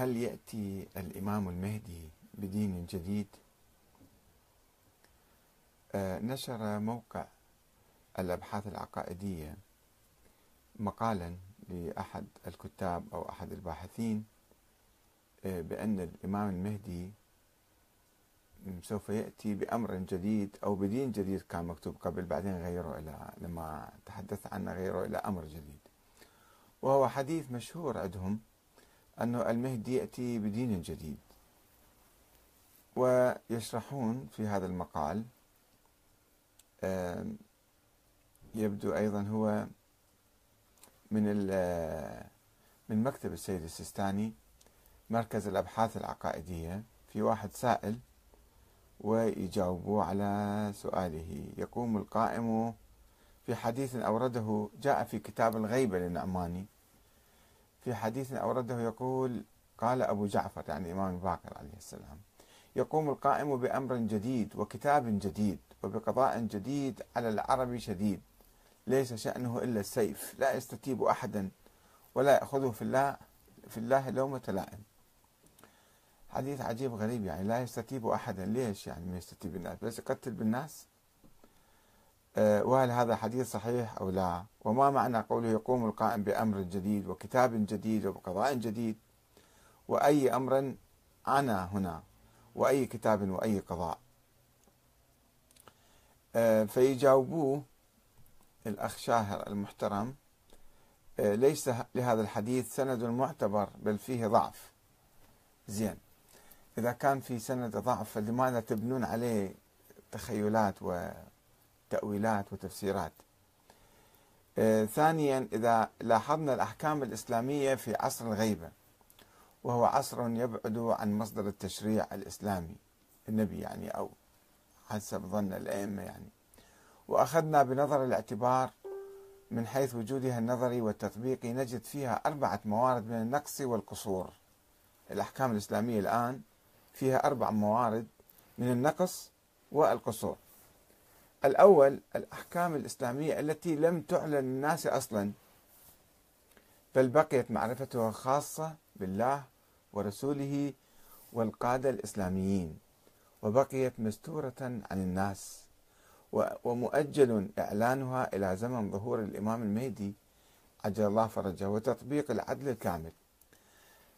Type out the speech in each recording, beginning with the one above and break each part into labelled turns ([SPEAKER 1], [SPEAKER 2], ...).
[SPEAKER 1] هل يأتي الإمام المهدي بدين جديد؟ آه، نشر موقع الأبحاث العقائدية مقالا لأحد الكتاب أو أحد الباحثين آه، بأن الإمام المهدي سوف يأتي بأمر جديد أو بدين جديد كان مكتوب قبل بعدين غيروا إلى لما تحدث عنه غيروا إلى أمر جديد وهو حديث مشهور عندهم أنه المهدي يأتي بدين جديد. ويشرحون في هذا المقال يبدو أيضا هو من من مكتب السيد السيستاني مركز الأبحاث العقائدية في واحد سائل ويجاوبوا على سؤاله. يقوم القائم في حديث أورده جاء في كتاب الغيبة للنعماني. في حديث أورده يقول قال أبو جعفر يعني الإمام باكر عليه السلام يقوم القائم بأمر جديد وكتاب جديد وبقضاء جديد على العرب شديد ليس شأنه إلا السيف لا يستتيب أحدا ولا يأخذه في الله في الله لومة لائم. حديث عجيب غريب يعني لا يستتيب أحدا. ليش يعني ما يستتيب الناس؟ بس يقتل بالناس؟ وهل هذا حديث صحيح أو لا؟ وما معنى قوله يقوم القائم بأمر جديد وكتاب جديد وقضاء جديد؟ وأي أمر أنا هنا؟ وأي كتاب وأي قضاء؟ آه، فيجاوبوه الأخ شاهر المحترم آه، ليس لهذا الحديث سند معتبر بل فيه ضعف. زين. إذا كان في سند ضعف فلماذا تبنون عليه تخيلات وتأويلات وتفسيرات. آه، ثانيا إذا لاحظنا الأحكام الإسلامية في عصر الغيبة وهو عصر يبعد عن مصدر التشريع الإسلامي النبي يعني أو حسب ظن الأئمة يعني. وأخذنا بنظر الاعتبار من حيث وجودها النظري والتطبيقي نجد فيها أربعة موارد من النقص والقصور. الأحكام الإسلامية الآن فيها أربع موارد من النقص والقصور. الأول الأحكام الإسلامية التي لم تعلن للناس أصلا بل بقيت معرفتها خاصة بالله ورسوله والقادة الإسلاميين وبقيت مستورة عن الناس ومؤجل إعلانها إلى زمن ظهور الإمام المهدي عجل الله فرجه وتطبيق العدل الكامل.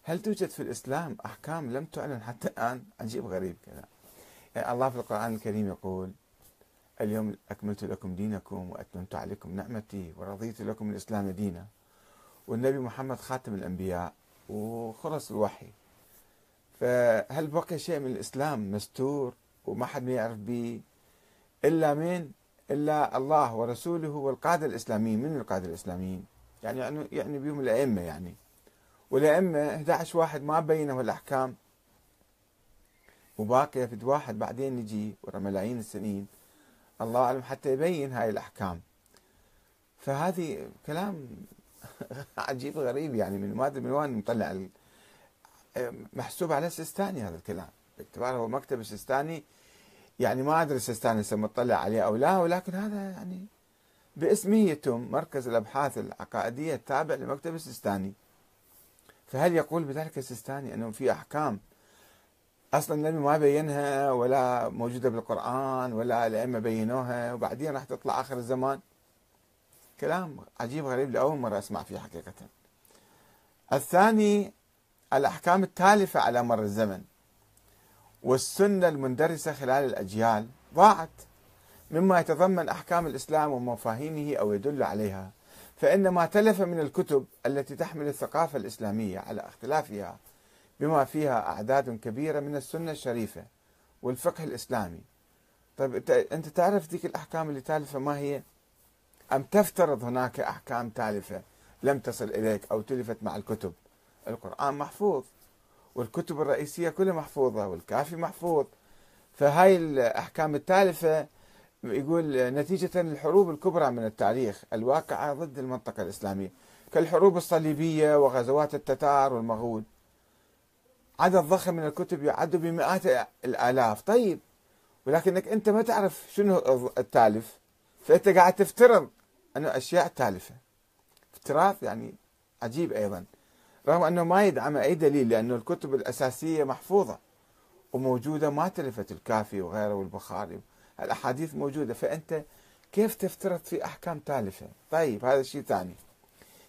[SPEAKER 1] هل توجد في الإسلام أحكام لم تعلن حتى الآن؟ عجيب غريب كذا. يعني الله في القرآن الكريم يقول اليوم أكملت لكم دينكم وأتممت عليكم نعمتي ورضيت لكم الإسلام دينا. والنبي محمد خاتم الأنبياء وخلص الوحي. فهل بقي شيء من الإسلام؟ مستور وما حد ما يعرف به إلا مين؟ إلا الله ورسوله والقادة الإسلاميين. من القادة الإسلاميين؟ يعني يعني, يعني بهم الأئمة يعني. والأئمة 11 واحد ما بينوا الأحكام. وباقية في واحد بعدين يجي ورا ملايين السنين. الله أعلم حتى يبين هاي الأحكام. فهذه كلام عجيب غريب يعني من ما ادري من وين مطلع محسوب على السيستاني هذا الكلام. باعتباره هو مكتب السيستاني. يعني ما أدري السيستاني هسه مطلع عليه أو لا ولكن هذا يعني باسمه يتم مركز الأبحاث العقائدية التابع لمكتب السيستاني. فهل يقول بذلك السيستاني أنه في أحكام أصلا النبي ما بينها ولا موجودة بالقرآن ولا الأئمة بينوها وبعدين راح تطلع آخر الزمان. كلام عجيب غريب لأول مرة أسمع فيه حقيقة. الثاني الأحكام التالفة على مر الزمن والسنة المندرسة خلال الأجيال ضاعت. مما يتضمن أحكام الإسلام ومفاهيمه أو يدل عليها. فإن ما تلف من الكتب التي تحمل الثقافة الإسلامية على اختلافها بما فيها أعداد كبيرة من السنة الشريفة والفقه الإسلامي. طيب أنت تعرف ذيك الأحكام اللي تالفة ما هي؟ أم تفترض هناك أحكام تالفة لم تصل إليك أو تلفت مع الكتب؟ القرآن محفوظ والكتب الرئيسية كلها محفوظة والكافي محفوظ. فهاي الأحكام التالفة يقول نتيجة الحروب الكبرى من التاريخ الواقعة ضد المنطقة الإسلامية. كالحروب الصليبية وغزوات التتار والمغول. عدد ضخم من الكتب يعد بمئات الآلاف. طيب ولكنك أنت ما تعرف شنو التالف فأنت قاعد تفترض أنه أشياء تالفة. افتراض يعني عجيب أيضا. رغم أنه ما يدعم أي دليل لأنه الكتب الأساسية محفوظة وموجودة ما تلفت الكافي وغيره والبخاري الأحاديث موجودة. فأنت كيف تفترض في أحكام تالفة؟ طيب هذا شيء ثاني.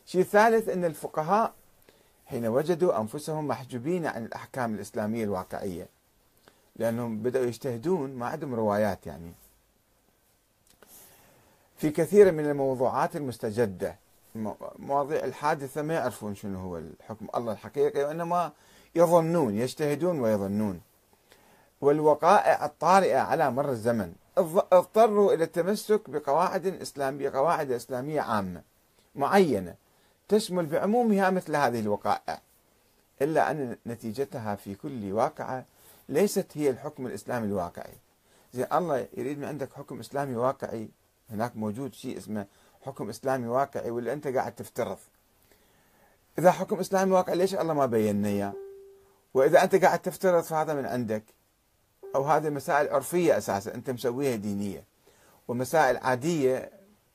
[SPEAKER 1] شيء ثالث أن الفقهاء حين وجدوا أنفسهم محجوبين عن الأحكام الإسلامية الواقعية لأنهم بدأوا يجتهدون ما عندهم روايات يعني. في كثير من الموضوعات المستجدة مواضيع الحادثة ما يعرفون شنو هو الحكم الله الحقيقي وإنما يظنون يجتهدون ويظنون. والوقائع الطارئة على مر الزمن اضطروا إلى التمسك بقواعد إسلامية قواعد إسلامية عامة معينة. تشمل بعمومها مثل هذه الوقائع إلا أن نتيجتها في كل واقعة ليست هي الحكم الإسلامي الواقعي. زين الله يريد من عندك حكم إسلامي واقعي؟ هناك موجود شيء اسمه حكم إسلامي واقعي ولا أنت قاعد تفترض. إذا حكم إسلامي واقعي ليش الله ما بينا إياه؟ وإذا أنت قاعد تفترض فهذا من عندك. أو هذه مسائل عرفية أساسا أنت مسويها دينية. ومسائل عادية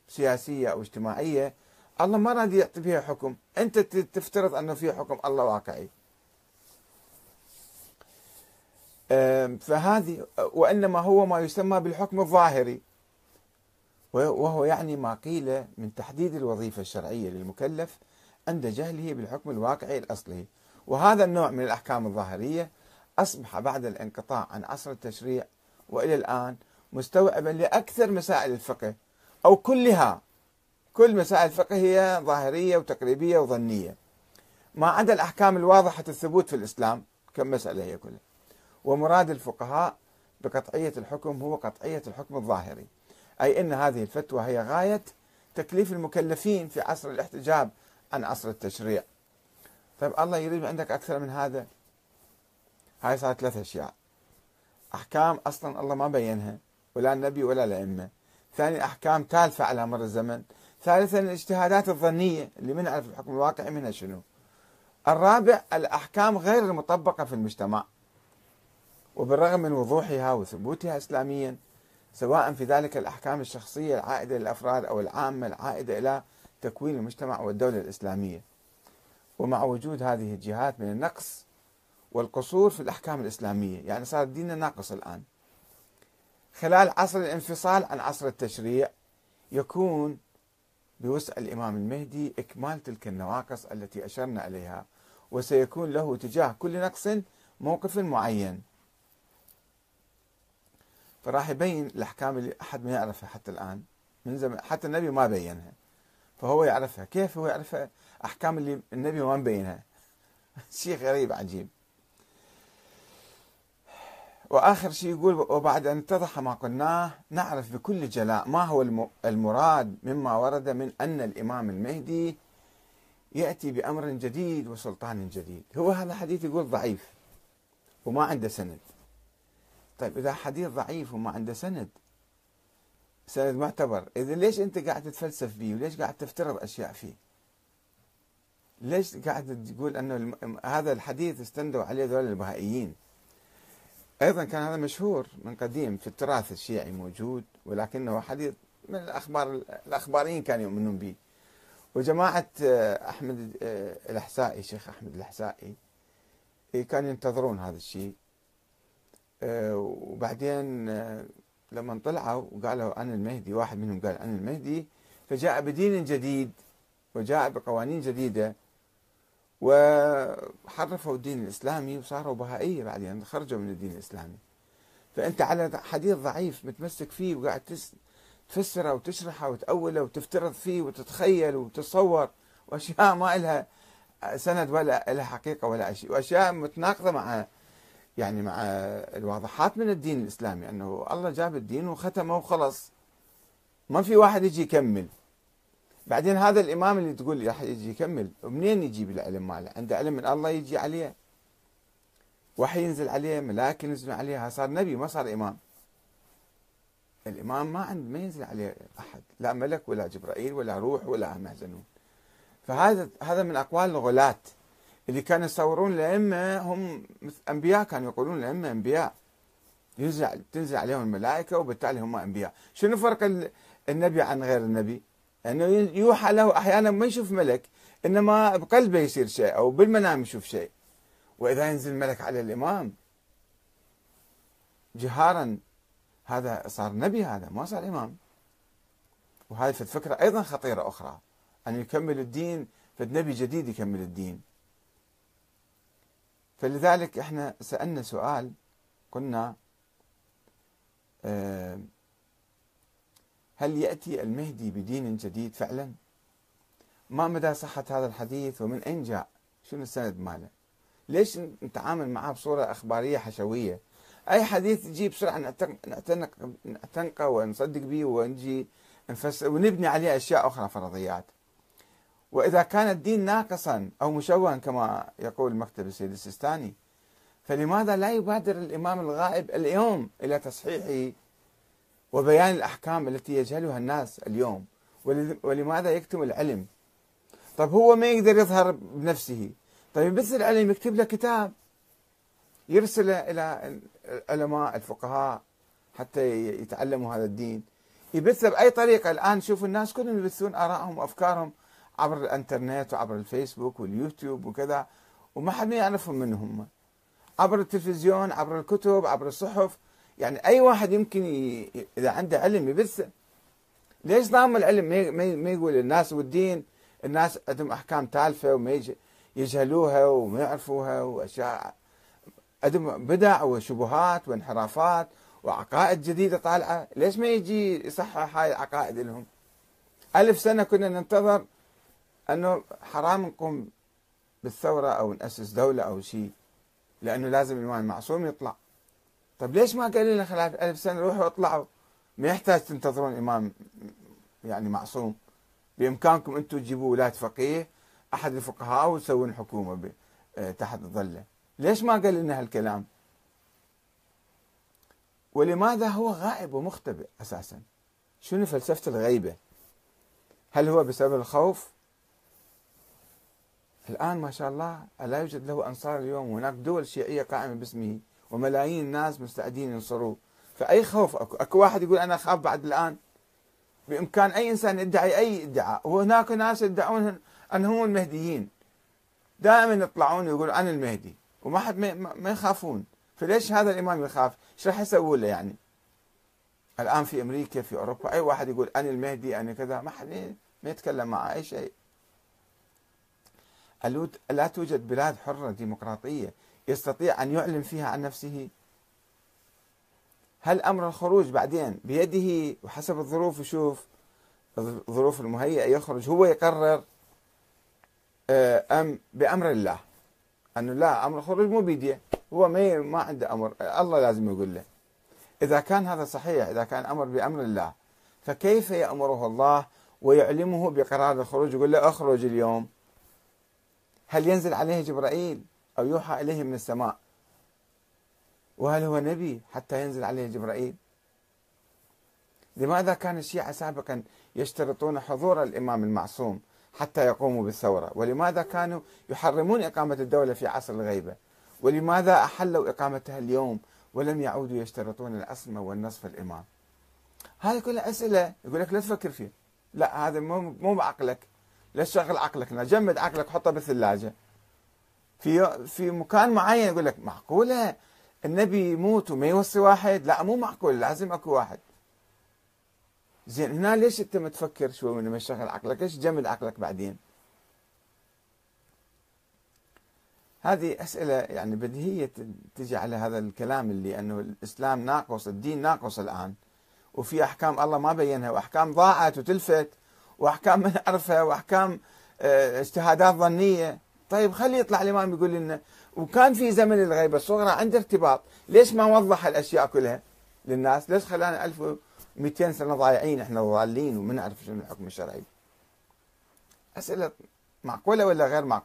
[SPEAKER 1] سياسية أو اجتماعية الله ما راد يعطي فيها حكم. أنت تفترض أنه في حكم الله واقعي. فهذه وإنما هو ما يسمى بالحكم الظاهري. وهو يعني ما قيل من تحديد الوظيفة الشرعية للمكلف عند جهله بالحكم الواقعي الأصلي. وهذا النوع من الأحكام الظاهرية أصبح بعد الانقطاع عن عصر التشريع وإلى الآن مستوعبا لأكثر مسائل الفقه أو كلها كل مسائل هي ظاهرية وتقريبية وظنية. ما عدا الأحكام الواضحة الثبوت في الإسلام كم مسألة هي كلها. ومراد الفقهاء بقطعية الحكم هو قطعية الحكم الظاهري. أي أن هذه الفتوى هي غاية تكليف المكلفين في عصر الاحتجاب عن عصر التشريع. طيب الله يريد عندك أكثر من هذا؟ هاي صارت ثلاث أشياء. أحكام أصلا الله ما بينها ولا النبي ولا الأئمة. ثاني أحكام تالفة على مر الزمن. ثالثا الاجتهادات الظنية اللي من نعرف الحكم الواقعي منها شنو؟ الرابع الأحكام غير المطبقة في المجتمع. وبالرغم من وضوحها وثبوتها إسلاميا سواء في ذلك الأحكام الشخصية العائدة للأفراد أو العامة العائدة إلى تكوين المجتمع والدولة الإسلامية. ومع وجود هذه الجهات من النقص والقصور في الأحكام الإسلامية يعني صار ديننا ناقص الآن. خلال عصر الانفصال عن عصر التشريع يكون بوسع الإمام المهدي إكمال تلك النواقص التي أشرنا إليها وسيكون له تجاه كل نقص موقف معين. فراح يبين الأحكام اللي أحد ما يعرفها حتى الآن من زمان حتى النبي ما بينها. فهو يعرفها. كيف هو يعرفها؟ أحكام اللي النبي ما مبينها شيء غريب عجيب. وآخر شيء يقول وبعد أن اتضح ما قلناه نعرف بكل جلاء ما هو المراد مما ورد من أن الإمام المهدي يأتي بأمر جديد وسلطان جديد. هو هذا حديث يقول ضعيف وما عنده سند. طيب إذا حديث ضعيف وما عنده سند سند معتبر إذا ليش أنت قاعد تتفلسف به وليش قاعد تفترض أشياء فيه؟ ليش قاعد تقول أنه هذا الحديث استندوا عليه ذول البهائيين؟ أيضا كان هذا مشهور من قديم في التراث الشيعي موجود ولكنه حديث من الأخبار الأخباريين كانوا يؤمنون به. وجماعة آه، أحمد آه، الأحسائي شيخ أحمد الأحسائي إيه، كانوا ينتظرون هذا الشيء. آه، وبعدين لما طلعوا وقالوا أنا المهدي واحد منهم قال أنا المهدي فجاء بدين جديد وجاء بقوانين جديدة وحرفوا الدين الإسلامي وصاروا بهائية بعدين خرجوا من الدين الإسلامي. فأنت على حديث ضعيف متمسك فيه وقاعد تفسره وتشرحه وتأوله وتفترض فيه وتتخيل وتتصور وأشياء ما لها سند ولا لها حقيقة ولا شيء وأشياء متناقضة مع يعني مع الواضحات من الدين الإسلامي أنه الله جاب الدين وختمه وخلص ما في واحد يجي يكمل. بعدين هذا الإمام اللي تقول راح يجي يكمل. منين يجيب العلم ماله؟ عنده علم من الله يجي عليه. وحي ينزل عليه ملائكه ينزلون عليه. صار نبي ما صار إمام. الإمام ما عند ما ينزل عليه أحد. لا ملك ولا جبرائيل ولا روح ولا مهزنون فهذا هذا من أقوال الغلاة اللي كانوا يصورون الائمه هم أنبياء كانوا يقولون الائمه أنبياء. ينزل تنزل عليهم الملائكة وبالتالي هم أنبياء. شنو فرق النبي عن غير النبي؟ إنه يوحى له أحيانا ما يشوف ملك إنما بقلبه يصير شيء أو بالمنام يشوف شيء. وإذا ينزل ملك على الإمام جهارا هذا صار نبي هذا ما صار إمام. وهذه الفكرة أيضا خطيرة أخرى أن يكمل الدين فالنبي جديد يكمل الدين. فلذلك إحنا سألنا سؤال قلنا آه، هل يأتي المهدي بدين جديد فعلا؟ ما مدى صحة هذا الحديث ومن أين جاء؟ شنو السند ماله؟ ليش نتعامل معه بصورة أخبارية حشوية؟ أي حديث يجي بسرعة نعتنق نعتنقه ونصدق به ونجي نفسر ونبني عليه أشياء أخرى فرضيات. وإذا كان الدين ناقصا أو مشوها كما يقول مكتب السيد السيستاني فلماذا لا يبادر الإمام الغائب اليوم إلى تصحيحه وبيان الأحكام التي يجهلها الناس اليوم. ولماذا يكتم العلم؟ طيب هو ما يقدر يظهر بنفسه. طيب بس العلم يكتب له كتاب. يرسله إلى العلماء الفقهاء حتى يتعلموا هذا الدين. يبثه بأي طريقة. الآن شوفوا الناس كلهم يبثون آرائهم وأفكارهم عبر الإنترنت وعبر الفيسبوك واليوتيوب وكذا وما حد يعرفهم منهم. عبر التلفزيون عبر الكتب عبر الصحف. يعني أي واحد يمكن ي... إذا عنده علم يبثه ليش ضام العلم ما يقول الناس والدين الناس عندهم أحكام تالفة وما يجهلوها وما يعرفوها وأشياء عندهم بدع وشبهات وانحرافات وعقائد جديدة طالعة. ليش ما يجي يصحح هاي العقائد لهم؟ ألف سنة كنا ننتظر أنه حرام نقوم بالثورة أو نأسس دولة أو شيء لأنه لازم الإمام المعصوم يطلع. طيب ليش ما قال لنا خلال ألف سنة روحوا اطلعوا ما يحتاج تنتظرون إمام يعني معصوم. بإمكانكم أنتم تجيبوا ولاة فقيه أحد الفقهاء وتسوون حكومة آه، تحت الظلة ليش ما قال لنا هالكلام؟ ولماذا هو غائب ومختبئ أساسا؟ شنو فلسفة الغيبة؟ هل هو بسبب الخوف؟ الآن ما شاء الله لا يوجد له أنصار اليوم؟ هناك دول شيعية قائمة باسمه. وملايين الناس مستعدين ينصروه. فأي خوف؟ أكو, أكو واحد يقول أنا أخاف بعد الآن. بإمكان أي إنسان يدعي أي ادعاء. وهناك ناس يدعون أنهم المهديين دائما يطلعون يقولوا أنا المهدي. وما حد ما يخافون. فليش هذا الإمام يخاف؟ إيش راح يسووا له يعني؟ الآن في أمريكا في أوروبا أي واحد يقول أنا المهدي أنا كذا ما حد ما يتكلم معه أي شيء. لا توجد بلاد حرة ديمقراطية. يستطيع أن يعلن فيها عن نفسه. هل أمر الخروج بعدين بيده وحسب الظروف؟ يشوف الظروف المهيئة يخرج. هو يقرر آه، أم بأمر الله. أنه لا أمر الخروج مو بيده هو ما ما عنده أمر. الله لازم يقول له. إذا كان هذا صحيح إذا كان أمر بأمر الله فكيف يأمره الله ويعلمه بقرار الخروج؟ يقول له اخرج اليوم. هل ينزل عليه جبرائيل؟ أو يوحى إليه من السماء. وهل هو نبي حتى ينزل عليه جبرائيل؟ لماذا كان الشيعة سابقا يشترطون حضور الإمام المعصوم حتى يقوموا بالثورة؟ ولماذا كانوا يحرمون إقامة الدولة في عصر الغيبة؟ ولماذا أحلوا إقامتها اليوم ولم يعودوا يشترطون العصمة والنصف الإمام؟ هذه كلها أسئلة يقول لك لا تفكر فيها. لا هذا مو مو بعقلك. لا تشغل عقلك لا جمد عقلك حطه بالثلاجة. في في مكان معين يقول لك معقولة النبي يموت وما يوصي واحد؟ لا مو معقول لازم أكو واحد. زين هنا ليش أنت ما تفكر شوي من ما تشغل عقلك؟ ليش جمد عقلك بعدين؟ هذه أسئلة يعني بديهية تجي على هذا الكلام اللي أنه الإسلام ناقص الدين ناقص الآن. وفي أحكام الله ما بينها وأحكام ضاعت وتلفت وأحكام ما نعرفها وأحكام آه، اجتهادات ظنية. طيب خلي يطلع الإمام يقول لنا وكان في زمن الغيبة الصغرى عنده ارتباط ليش ما وضح الأشياء كلها للناس؟ ليش خلانا 1200 سنة ضايعين إحنا ضالين وما نعرف شنو الحكم الشرعي؟ أسئلة معقولة ولا غير معقولة؟